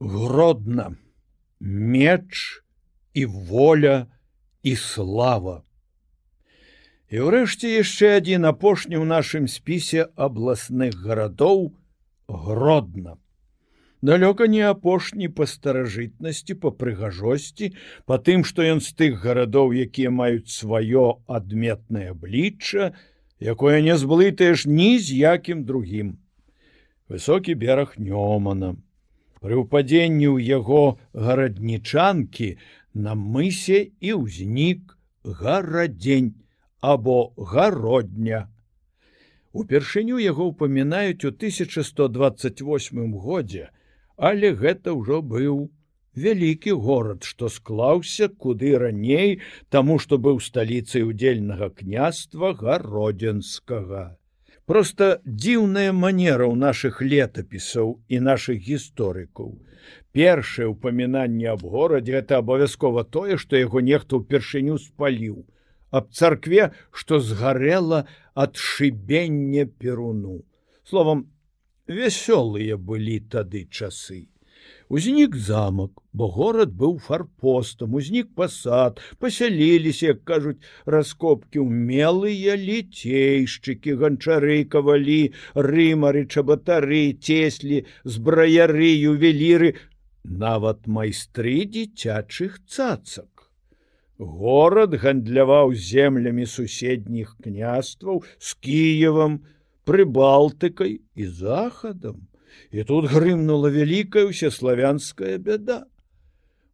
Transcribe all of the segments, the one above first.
гродна меч і воля і слава. І ўрэшце яшчэ адзін апошні ў нашым спісе абласных гарадоў гродна. Далёка не апошні па старажытнасці па прыгажосці па тым што ён з тых гарадоў якія маюць сваё адметнае аблічча якое не зблытаеш ні з якім другім. Высокі бераг нёмана Пры ўпадзенні ў яго гараднічанкі на мысе і ўзнік гарадзень або гародня. Упершыню яго ўпамінаюць у 1128 годзе, але гэта ўжо быў вялікі горад, што склаўся куды раней, таму што быў сталіцай удзельнага княства гародзенскага просто дзіўная манера ў наших летапісаў і наших гісторыкаў. Першае ўпамінанне аб горадзе это абавязкова тое што яго нехто ўпершыню спаліў аб царкве што згарэла ад шыбення перуну. Словом вясёлыя былі тады часы Узнік замак, бо горад быў фарпостам, узнік пасад, пасяліліся, як кажуць, раскопкі ўмелыя ліцейшчыкі, ганчары, кавалі, рымары, чабатары, цеслі, збраяры, ювеліры, нават майстры дзіцячых цацак. Горад гандляваў землямі суседніх княстваў з Кіевам, прыбалтыкай і захадам і тут грымнула вялікая ўсеславянская бяда.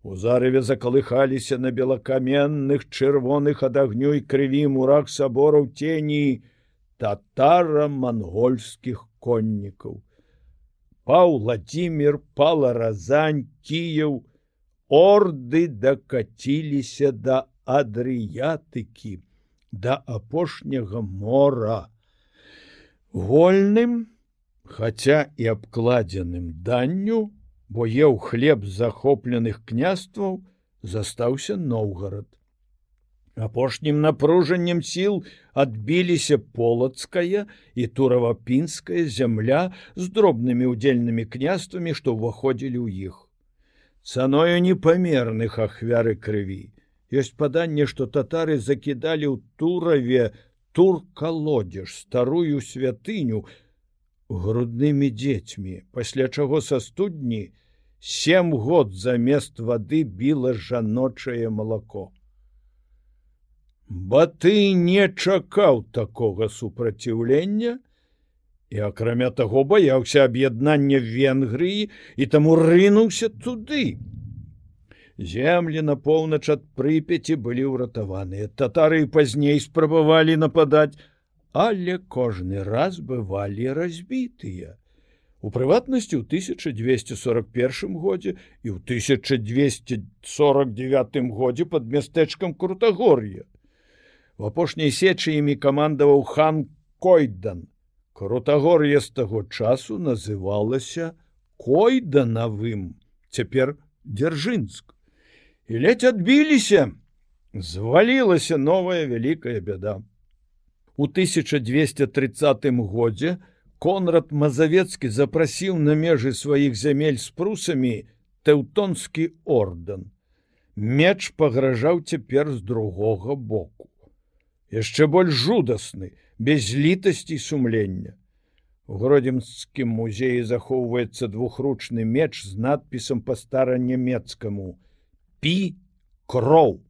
У зарыве закалыхаліся на белакаменных чырвоных ад агню і крыві мурах сабораў тені татара монгольскіх коннікаў. Паў Владимир пала разань кіяў орды дакаціліся да адрыятыкі да апошняга мора. Вольным хаця і абкладзеным данню, бо еў хлеб захопленых княстваў, застаўся Ноўгарад. Апошнім напружаннем сіл адбіліся полацкая і туравапінская зямля з дробнымі ўдзельнымі княствамі, што ўваходзілі ў іх. Цаною непамерных ахвяры крыві. Ёсць паданне, што татары закідалі ў тураве туркалодзеж старую святыню, груднымі дзецьмі, пасля чаго са студні сем год замест вады біла жаночае малако. Баты не чакаў такога супраціўлення і акрамя таго баяўся аб'яднання Венгрыі і таму рынуўся туды. Землі на поўнач ад прыпяці былі ўратаваныя. Татары пазней спрабавалі нападаць, але кожны раз бывалі разбітыя. У прыватнасці ў 1241 годзе і ў 1249 годзе под мястэчкам крутагор'я. В апошняй сечы імі камандаваў хан Койдан. Крутагор'е з таго часу называлася койданавым, цяпер дзяржынск. І ледзь адбіліся, звалілася новая вялікая бяда. У 1230 годзе Конрад Мазавецкі запрасіў на межы сваіх зямель з прусамі тэўтонскі ордэн. Меч пагражаў цяпер з другога боку. Яшчэ больш жудасны, без літасці сумлення. У гродземскім музеі захоўваецца двухручны меч з надпісам па старанямецкаму: Пі кроў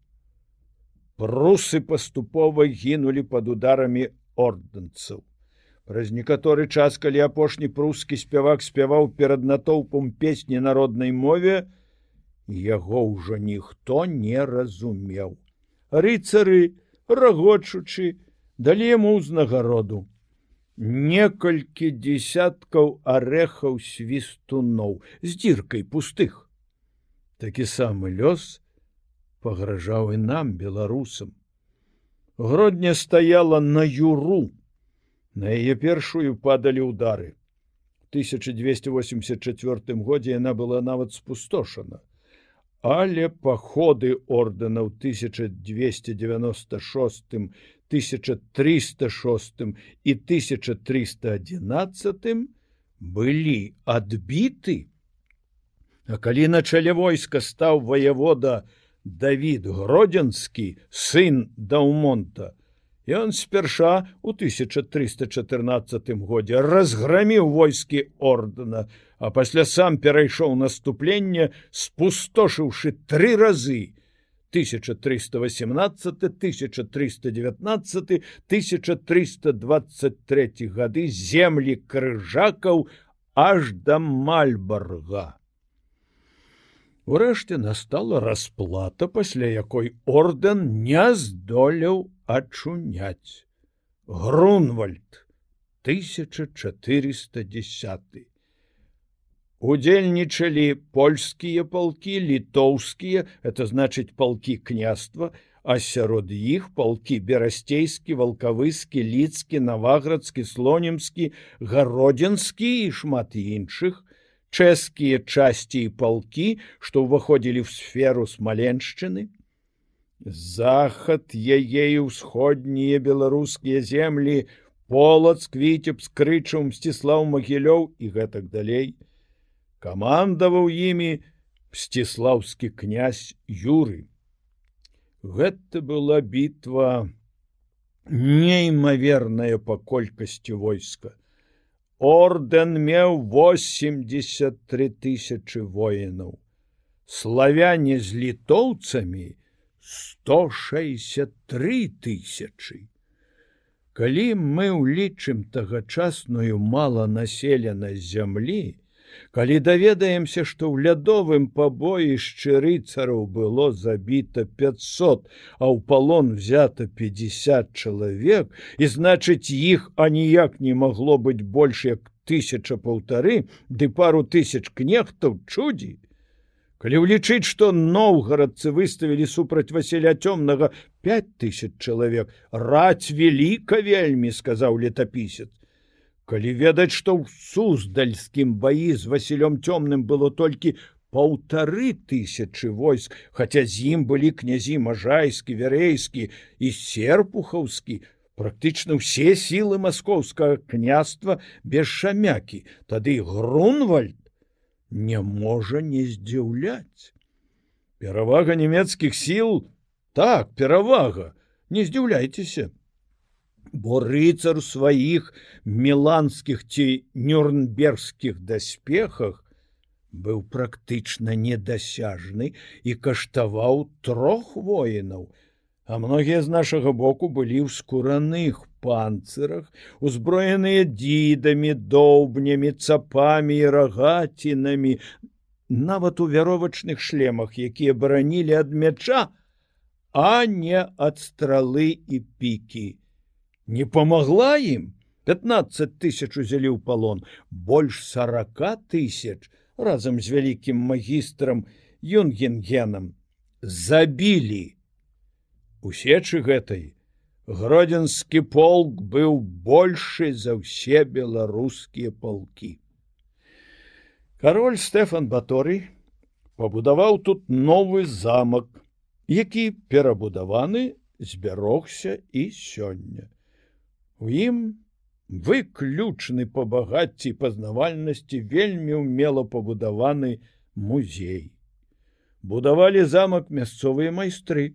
прусы паступова гінулі под ударамі ордэнцаў. Праз некаторы час, калі апошні прускі спявак спяваў перад натоўпам песні народнай мове, яго ўжо ніхто не разумеў. Рыцары, рагочучы, далі яму ўзнагароду. Некалькі десяткаў арэхаў свістуноў з дзіркай пустых. Такі самы лёс, пагражаў і нам беларусам. Гродня стаяла на юру. На яе першую падалі ўдары. 1284 годзе яна была нават спустошана. Але паходы ордэнаў 1296, 1306 і 1311 былі адбіты А калі на чале войска стаў ваявода Давід гродзенскі сын даўмонта, Ён спярша у 1314 годзе разграміў войскі ордэна, а пасля сам перайшоў наступленне, спустошыўшы тры разы 1318 1319 1323 гады землі крыжакаў аж да мальбарга. Урэшце настала расплата, пасля якой ордэн не здолеў ачуняць. Грунвальд 1410. Удзельнічалі польскія палкі, літоўскія, это значыць палкі княства, а сярод іх палкі берасцейскі, валкавыскі, лідскі, наваградскі, слонімскі, гародзінскі і шмат іншых, чэшскія часці і палкі, што ўваходзілі ў сферу смаленшчыны. Захад яе ўсходнія беларускія землі, полац квіцеп з крычам сціслаў магілёў і гэтак далей. Камандаваў імі сціслаўскі князь Юры. Гэта была бітва неймаверная па колькасці войска ордэн меў 83 тысячи воінаў славяне з літоўцамі 163 тысячи. Калі мы ўлічым тагачасную маланаселенасць зямлі калі даведаемся што ў лядовым пабоішчы рыцараў было забіта 500 а ў палон взято 50 чалавек і значыць іх аніяк не магло быць больш як тысяча паўтары ды пару тысяч кнехтаў чудзі ўлічыць што ноўгарадцы выставілі супраць васіля цёмнага 5000 чалавек раць веліка вельмі сказаў летапісец калі ведаць што ў суздальскім баі з васілём цёмным было толькі паўтары тысячи войск хаця з ім былі князі мажайскі вярэйскі і серпухаўскі практычна ўсе сілы маскоўскага княства без шамякі тады грунвальд не можа не здзіўляць. Перавага нямецкіх сіл так перавага не здзіўляйцеся бо рыцар сваіх меланскіх ці нюрнбергскіх даспехах быў практычна недасяжны і каштаваў трох воінаў, а многія з нашага боку былі ў скураных панцырах, узброеныя дзідамі, доўбнямі, цапамі і рагацінамі, нават у вяровачных шлемах, якія баранілі ад мяча, а не ад стралы і пікі не помогла ім? 15 тысяч узялі ў палон больш 40 тысяч разам з вялікім магістрам юнгенгенам забілі! У сечы гэтай гродзенскі полк быў большы за ўсе беларускія палкі. Король стэфан баторый пабудаваў тут новы замак які перабудаваны збярогся і сёння У ім выключны па багацці пазнавальнасці вельмі ўмела пабудаваны музей. Будавалі замак мясцовыя майстры.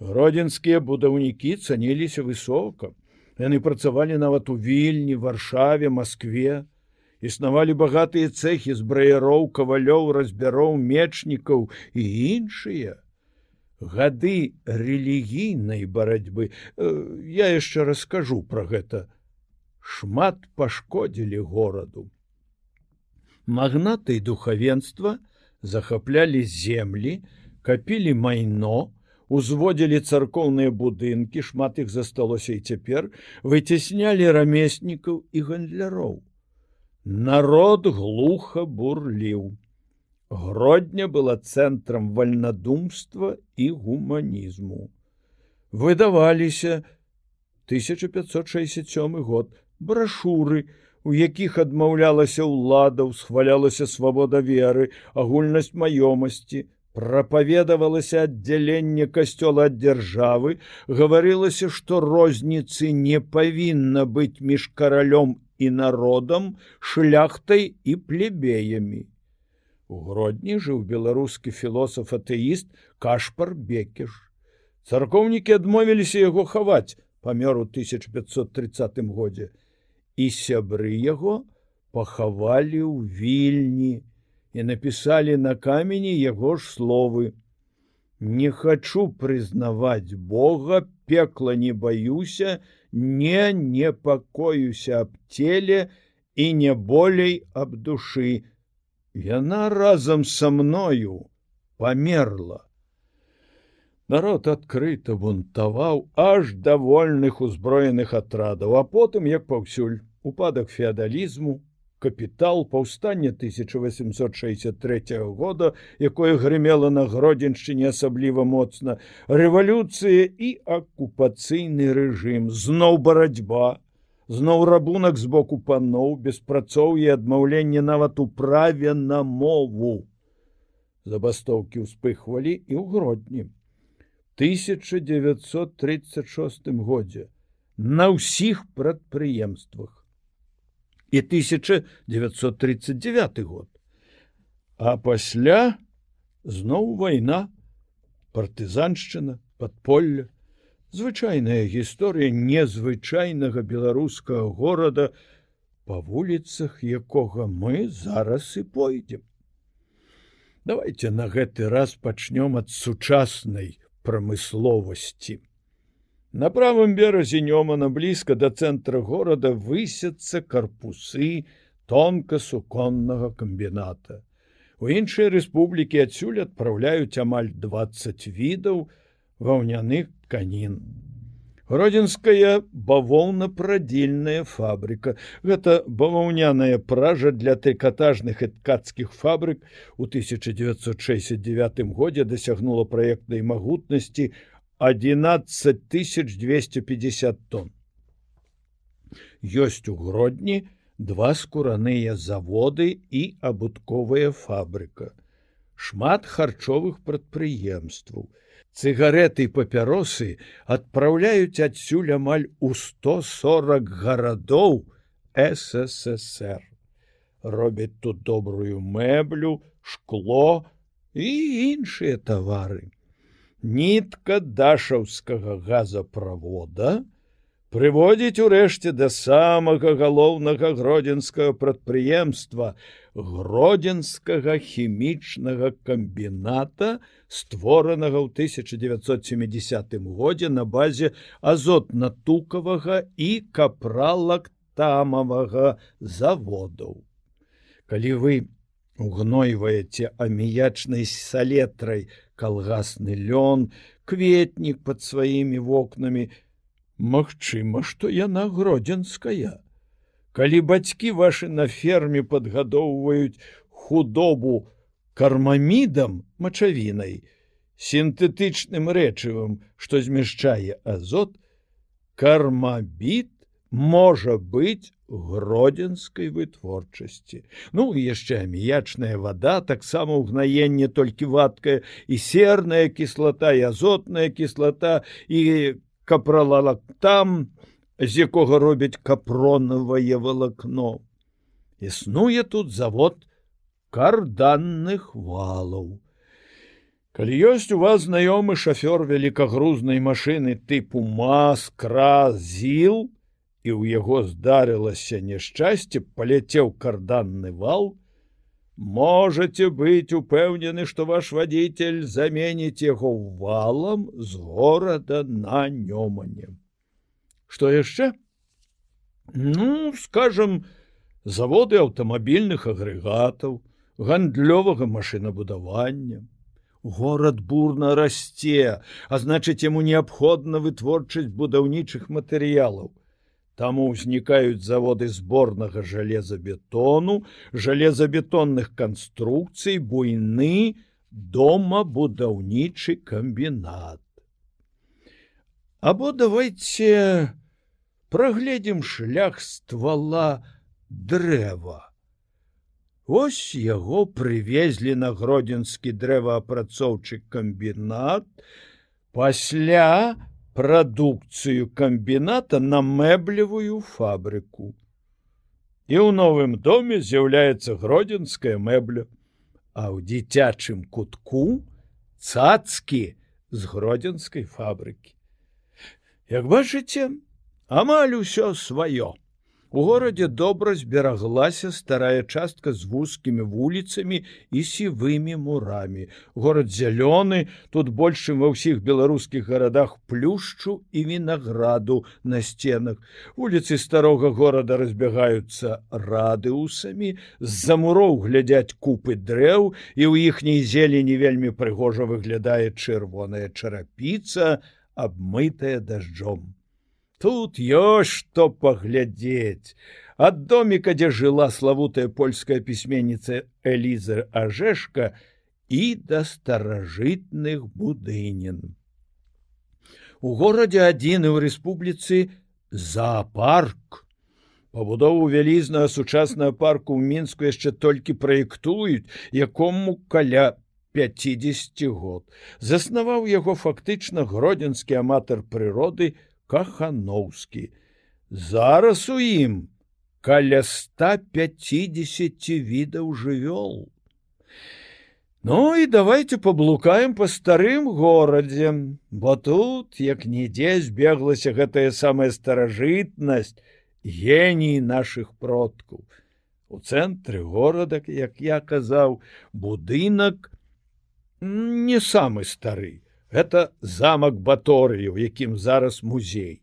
Гродзенскія будаўнікі цаніліся высока. Яны працавалі нават у вільні, варшаве, Маскве. Існавалі багатыя цэхі збраяроў, кавалёў, разбяроў, мечнікаў і іншыя гады рэлігійнай барацьбы. Э, я яшчэ раскажу про гэта. Шмат пашкодзілі гораду. Магнаты духавенства захаплялі землі капілі майно узводзілі царкоўныя будынкі шмат іх засталося і цяпер выцяснялі рамеснікаў і гандляроў. Народ глуха бурліў Гродня была цэнтрам вальнадумства і гуманізму. Выдаваліся 1567 год брашуры, у якіх адмаўлялася ўлада, схвалялася свабода веры, агульнасць маёмасці, прапаведавалася аддзяленне касцёла ад дзяржавы, гаварылася, што розніцы не павінна быць між каралём і народам, шляхтай і плебеямі У гродні жыў беларускі філосаф атэіст кашпар бекеш. Царкоўнікі адмовіліся яго хаваць памёр у 1530 годзе і сябры яго пахавалі ў вільні і напісалі на камені яго ж словы: Не хачу прызнаваць Бога, пекла не баюся, не непакоюся аб целе і не болей аб душы, Яна разам са мною памерла. Народ адкрыта бунтаваў аж да вольных узброеных атрадаў, а потым, як паўсюль, упадак феадалізму, капітал паўстання 1863 года, якое грымела на гродзеншчыне асабліва моцна, рэвалюцыя і акупацыйны рэжым, зноў барацьба, зноў рабунак з боку паноў беспрацоўе адмаўленне нават у праве на мову. Забастоўкі ўспыхвалі і ў гродні. 1936 годзе. На ўсіх прадпрыемствах. І 1939 год. А пасля зноў вайна партызаншчына подполля звычайная гісторыя незвычайнага беларускага горада па вуліцах якога мы зараз і пойдзем. Давайте на гэты раз пачнём ад сучаснай прамысловасці. На правым беразе нёмана блізка да цэнтра горада высяцца карпусы тонка суконнага комбіната у іншыя рэспублікі адсюль адпраўляюць амаль 20 відаў ваўняных тканін. Гродзенская бавоўна-прадзільная фабрыка. Гэта баваўняная пража для трыкатажных і ткацкіх фабрык у 1969 годзе дасягнула праектнай магутнасці 11250 тонн. Ёсць у гродні два скураныя заводы і абутковая фабрыка. Шмат харчовых прадпрыемстваў цыгареты папяросы адпраўляюць адсюль амаль у 140 гарадоў ссср робяць тут добрую мэблю шкло і іншыя тавары нітка дашаўскага газаправода прыводзіць урэшце да самага галоўнага гродзенскага прадпрыемства гродзенскага хімічнага камбіната створанага ў 1970 годзе на базе азотна-тукавага і капралактамавага заводаў. Калі вы угнойваеце аміячнай салетрай калгасны лён, кветнік под сваімі вокнамі, Магчыма, што яна гродзенская. Калі бацькі вашы на ферме падгадоўваюць худобу кармамідам мачавінай, сінтэтычным рэчывам, што змяшчае азот, кармабіт можа быць гродзенскай вытворчасці. Ну яшчэ аміячная вада, таксама ўгнаенне толькі вадкая і серная кіслата і азотная кіслата і капралалак там, з якога робяць капронавае валакно. Існуе тут завод карданных валаў. Калі ёсць у вас знаёмы шафёр вялікагрузнай машыны тыпу маскра зіл і ў яго здарылася няшчасце, паляцеў карданны вал, можете быць упэўнены, што ваш вадзіцель заменіць яго валам з горада на нёманем что яшчэ ну скажем заводы аўтамабільных агрэгатаў гандлёвага машынабудавання горад бурна расце а значыць яму неабходна вытворчасць будаўнічых матэрыялаў Таму ўзнікаюць заводы зборнага жалезабетону, жалезабетонных канструкцый, буйны, дома будаўнічы камбінат. Або давайте прагледзім шлях ствола дрэва. Вось яго прывезлі на гродзенскі дрэваапрацоўчы камбінат, пасля прадукцыю камбіната на мэблевую фабрыку. І ў новым доме з'яўляецца гродзенская мэбля. а ў дзіцячым кутку цацкі з гродзенскай фабрыкі. Як бачыце, амаль усё сваё. У горадзе добра збераглася старая частка з вузкімі вуліцамі і сівымі мурамі. Горад зялёны, тут большым ва ўсіх беларускіх гарадах плюшчу і вінаграду на сценах. Вуліцы старога горада разбягаюцца радыусамі, з-за муроў глядзяць купы дрэў і ў іхняй зелені вельмі прыгожа выглядае чырвоная чарапіца, абмытая дажджом. Тут ёсць што паглядзець. Ад доміка, дзе жыла славутая польская пісьменніца Эліза Ажешка і да старажытных будынін. У горадзе адзіны ў рэспубліцы зоапарк. Пабудову вялізнага сучаснага парку ў мінску яшчэ толькі праектуюць, якому каля 50 год. Заснаваў яго фактычна гродзенскі аматар прыроды, кахановскі. Зараз у ім каля 150 відаў жывёл. Ну і давайте паблукаем по старым горадзе бо тут як нідзе збеглася гэтая самая старажытнасць геній наших продкаў. У цэнтры горада як я казаў будынак не самы стары Гэта замак баторыю, якім зараз музей.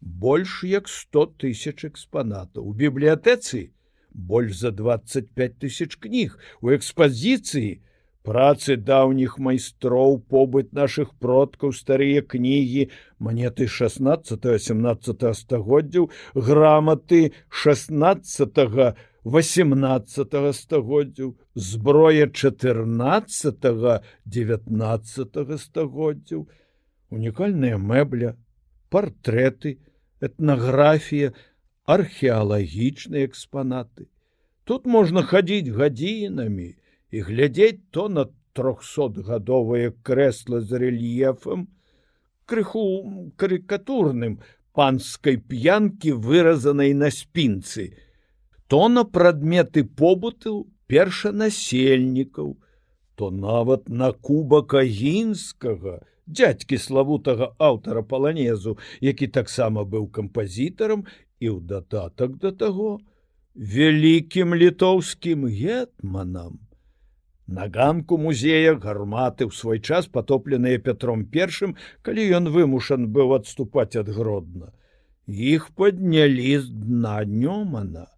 Больш як 100 тысяч экспанатаў. У бібліятэцы больш за 25 тысяч кніг. У экспазіцыі працы даўніх майстроў побыт наших продкаў старыя кнігі, манеты 16-17 стагоддзяў, граматы 16 18 стагоддзяў, зброя 14 19 стагоддзяў, унікальная мэбля, партрэты, этнаграфія, археалагічныя экспанаты. Тут можна хадзіць гадзінамі і глядзець то на трохсотгадовае крэсла з рэльефам, крыху карыкатурным панскай п'янкі выразанай на спінцы, то на прадметы побыту першанасельнікаў, то нават на кубак агінскага, дядзькі славутага аўтара паланезу, які таксама быў кампазітарам і ў дататак да таго, вялікім літоўскім гетманам. На ганку музея гарматы ў свой час потопленыя Петром першым, калі ён вымушан быў адступаць ад гродна. Іх паднялі з дна днёмана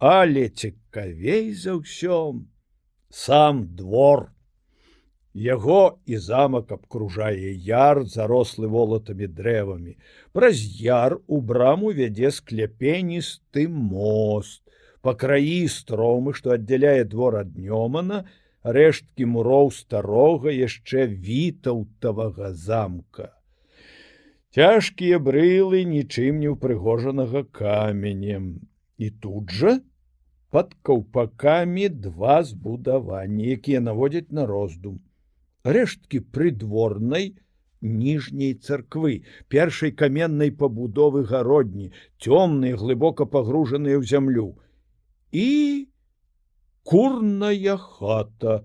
але цікавей за ўсё сам двор. Яго і замак абкружае яр зарослы волатамі дрэвамі. Праз яр у браму вядзе скляпеністы мост. Па краі стромы што аддзяляе двор ад днёмана рэшткі муроў старога яшчэ вітаўтавага замка. Цяжкія брылы нічым не ўпрыгожанага каменем і тут жа под каўпакамі два збудаванні, якія наводзяць на роздум. Рэшткі прыдворнай ніжняй царквы, першай каменнай пабудовы гародні, цёмныя, глыбока пагружаныя ў зямлю. І курная хата,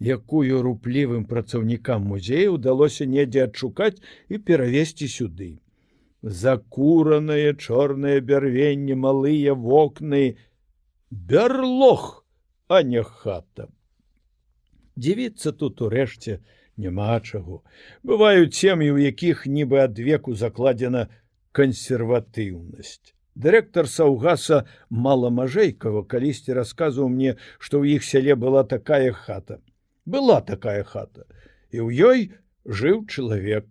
якую руплівым працаўнікам музея ўдалося недзе адшукаць і перавесці сюды. Закуранае чорнае бярвенне, малыя вокны, бярлох, а не хата. Дзівіцца тут урэшце няма чаго. Бываюць сем'і, у якіх нібы ад веку закладзена кансерватыўнасць. Дырэктар саўгаса маламажэйкава калісьці расказваў мне, што ў іх сяле была такая хата. Была такая хата, і ў ёй жыў чалавек,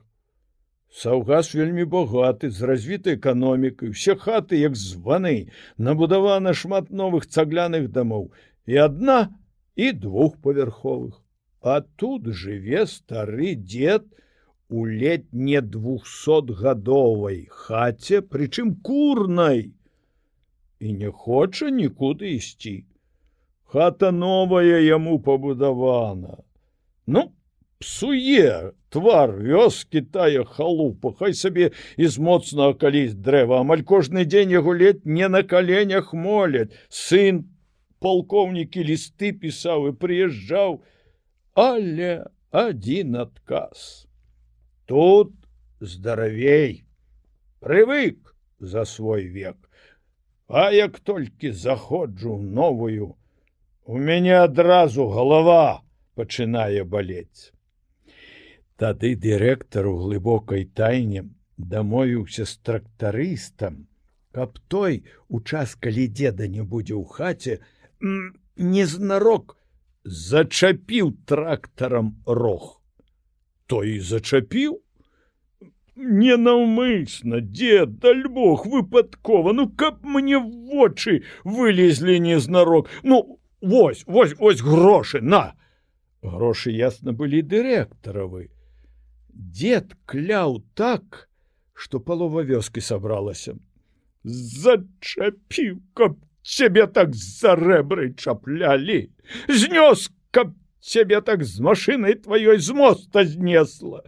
Саўгас вельмі багаты з развітай эканомікай, усе хаты як званы, набудавана шмат новых цагляных дамоў і адна і двухпавярховых. А тут жыве стары дзед у летне двухсотгадовай хаце, прычым курнай і не хоча нікуды ісці. Хата новая яму пабудавана. Ну, псуе твар вёскі тая халупа хай сабе і з моцнага каліць дрэва амаль кожны дзень яго лет не на каленях моляць сын палкоўнікі лісты пісаў і прыязджаў, але адзін адказ. Тут здаравей, прывык за свой век. А як толькі заходжу новую, у мяне адразу галава пачынае балець. Тады дырэктар у глыбокай тайне дамовіўся з трактарыстам, каб той у час, калі дзеда не будзе ў хаце, незнарок зачапіў трактарам рог. Той зачапіў, ненаўмысна дед даль бог выпадкова ну каб мне вочы вылезлі незнарок. Ну вось вось ось грошы на! Грошы ясна былі дырэктаравы дед кляў так что палова вёскі сабралася. Зачапіў каб цябе так за рэбры чаплялі! Знёс каб цябе так з машинай тваёй з моста знесла!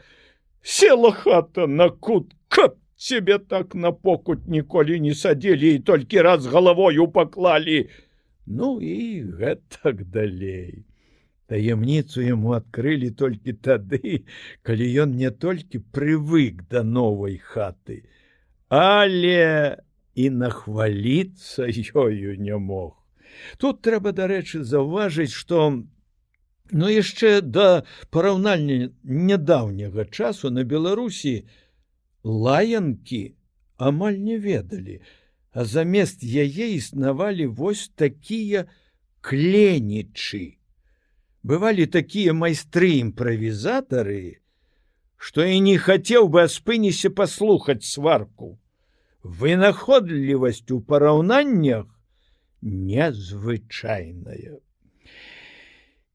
Села хата на кут каб цябе так на покут ніколі не садзілі і толькі раз галавою паклалі! Ну і гэтак далей таямніцу яму адкрылі толькі тады калі ён не толькі прывык да новай хаты але і нахваліцца ёю не мог. Тут трэба дарэчы заўважыць што но яшчэ да параўнання нядаўняга часу на беларусі лаянкі амаль не ведалі а замест яе існавалі вось такія кленічы бывалі такія майстры імправізатары, што і не хацеў бы спыніся паслухаць сварку. Вынаходлівасць у параўнаннях незвычайная.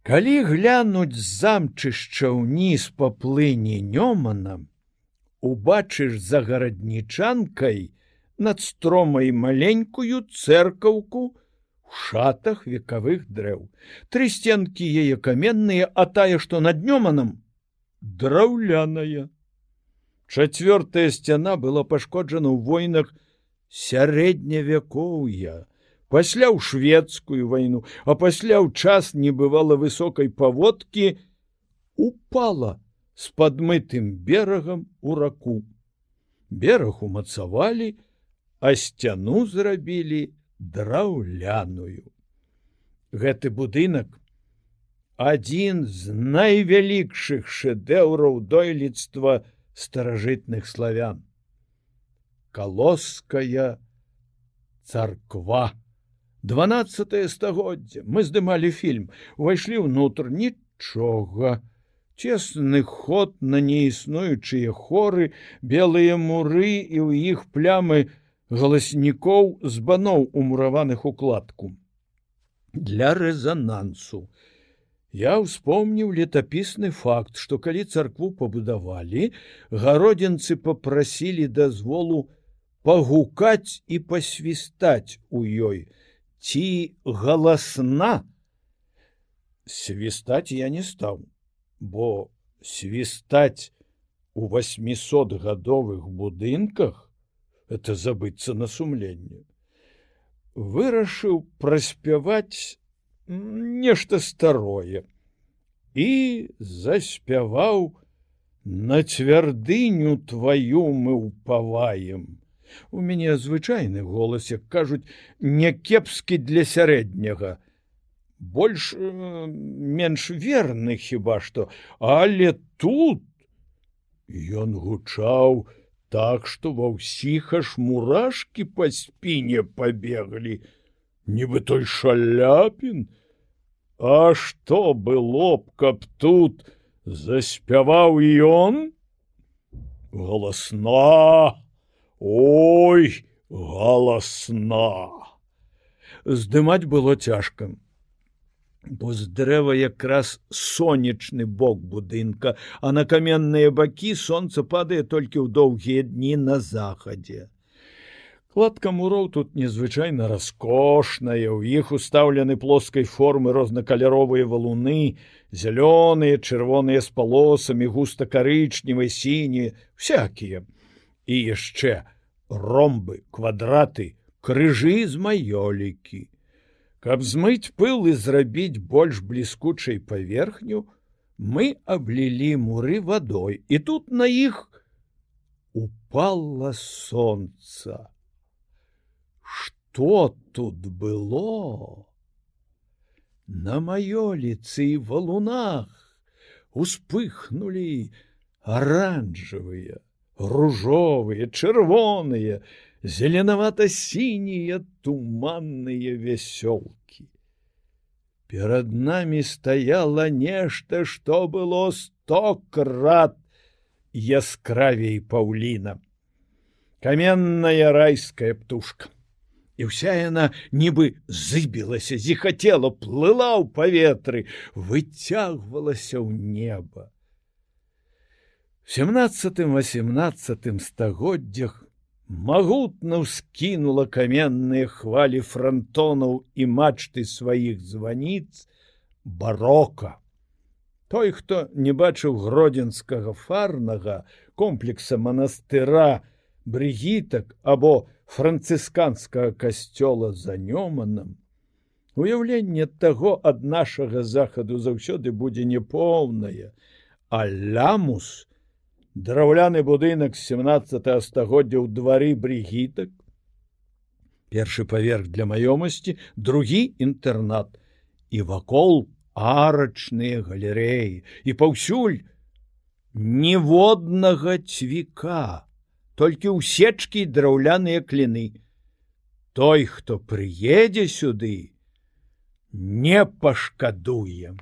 Калі глянуць замчышча ўніз па плыні нёманам, убачыш за гараднічанкай над стромай маленькую цэркаўку, шатах векавых дрэў. Тры сценкі яе каменныя, а тая, што над днёманам драўляная. Чацвёртая сцяна была пашкоджана ў войнах сярэднявякоўя, пасля ў шведскую вайну, а пасля ў час не бывала высокай паводкі, упала з падмытым берагам у раку. Бераг умацавалі, а сцяну зрабілі драўляную. Гэты будынак адзін з найвялікшых шэдэўраў дойлідства старажытных славян. Калоская царква. 12 стагоддзя мы здымалі фільм, увайшлі ўнутр нічога. Цесны ход на неіснуючыя хоры, белыя муры і ў іх плямы, галаснікоў з баноў умураваных укладку. Для рэзанансу. Я ўспомніў летапісны факт, што калі царкву пабудавалі, гародзінцы попрасілі дазволу пагукаць і пасвістаць у ёй ці галасна. Свістаць я не стаў, бо свістаць у 800гадовых будынках это забыцца на сумленне вырашыў праспяваць нешта старое і заспяваў на цвярдыню тваю мы ўпаваем у мяне звычайны голас як кажуць някепскі для сярэдняга больш менш верны хіба што але тут ён гучаў так что ва ўсіх аж мурашки по спіне побеглі нібы той шаляпін. А что было б каб тут заспяваў ён? Галасна. Ой галасна. Здымаць было цяжкам бо з дрэва якраз сонечны бок будынка, а на каменныя бакі сонца падае толькі ў доўгія дні на захадзе. Кладка муроў тут незвычайна раскошная, у іх устаўлены плоскай формы рознакаляровыя валуны, зялёныя, чырвоныя з палосамі, густа-карычневай сіні, всякія. І яшчэ ромбы, квадраты, крыжы з маёлікі Каб змыць пыл і зрабіць больш бліскучай паверхню, мы аблілі муры вадой, і тут на іх упала сонца. Што тут было? На маёліцы і валунах успыхнули оранжевые, ружовые, чырвоныя, зеленавата-сінія туманныя вясёлкі. Перад намі стаяла нешта, што было сто крат яскравей паўліна. Каменная райская птушка. І ўся яна нібы зыбілася, зіхацела, плыла ў паветры, выцягвалася ў неба. 17-18 стагоддзях магутна ўскінула каменныя хвалі фронтонаў і мачты сваіх званіц барока. Той, хто не бачыў гродзенскага фарнага комплекса манастыра, брыгітак або францысканскага касцёла за нёманам, уяўленне таго ад нашага захаду заўсёды будзе непоўнае, а лямус, драўляны будынак 17 стагоддзя ў двары брігітак першы паверх для маёмасці другі інтэрнат. І вакол арачныя галерэі. І паўсюль ніводнага цвіка толькі ўсечкі драўляныя кліны той хто прыедзе сюды не пашкадуем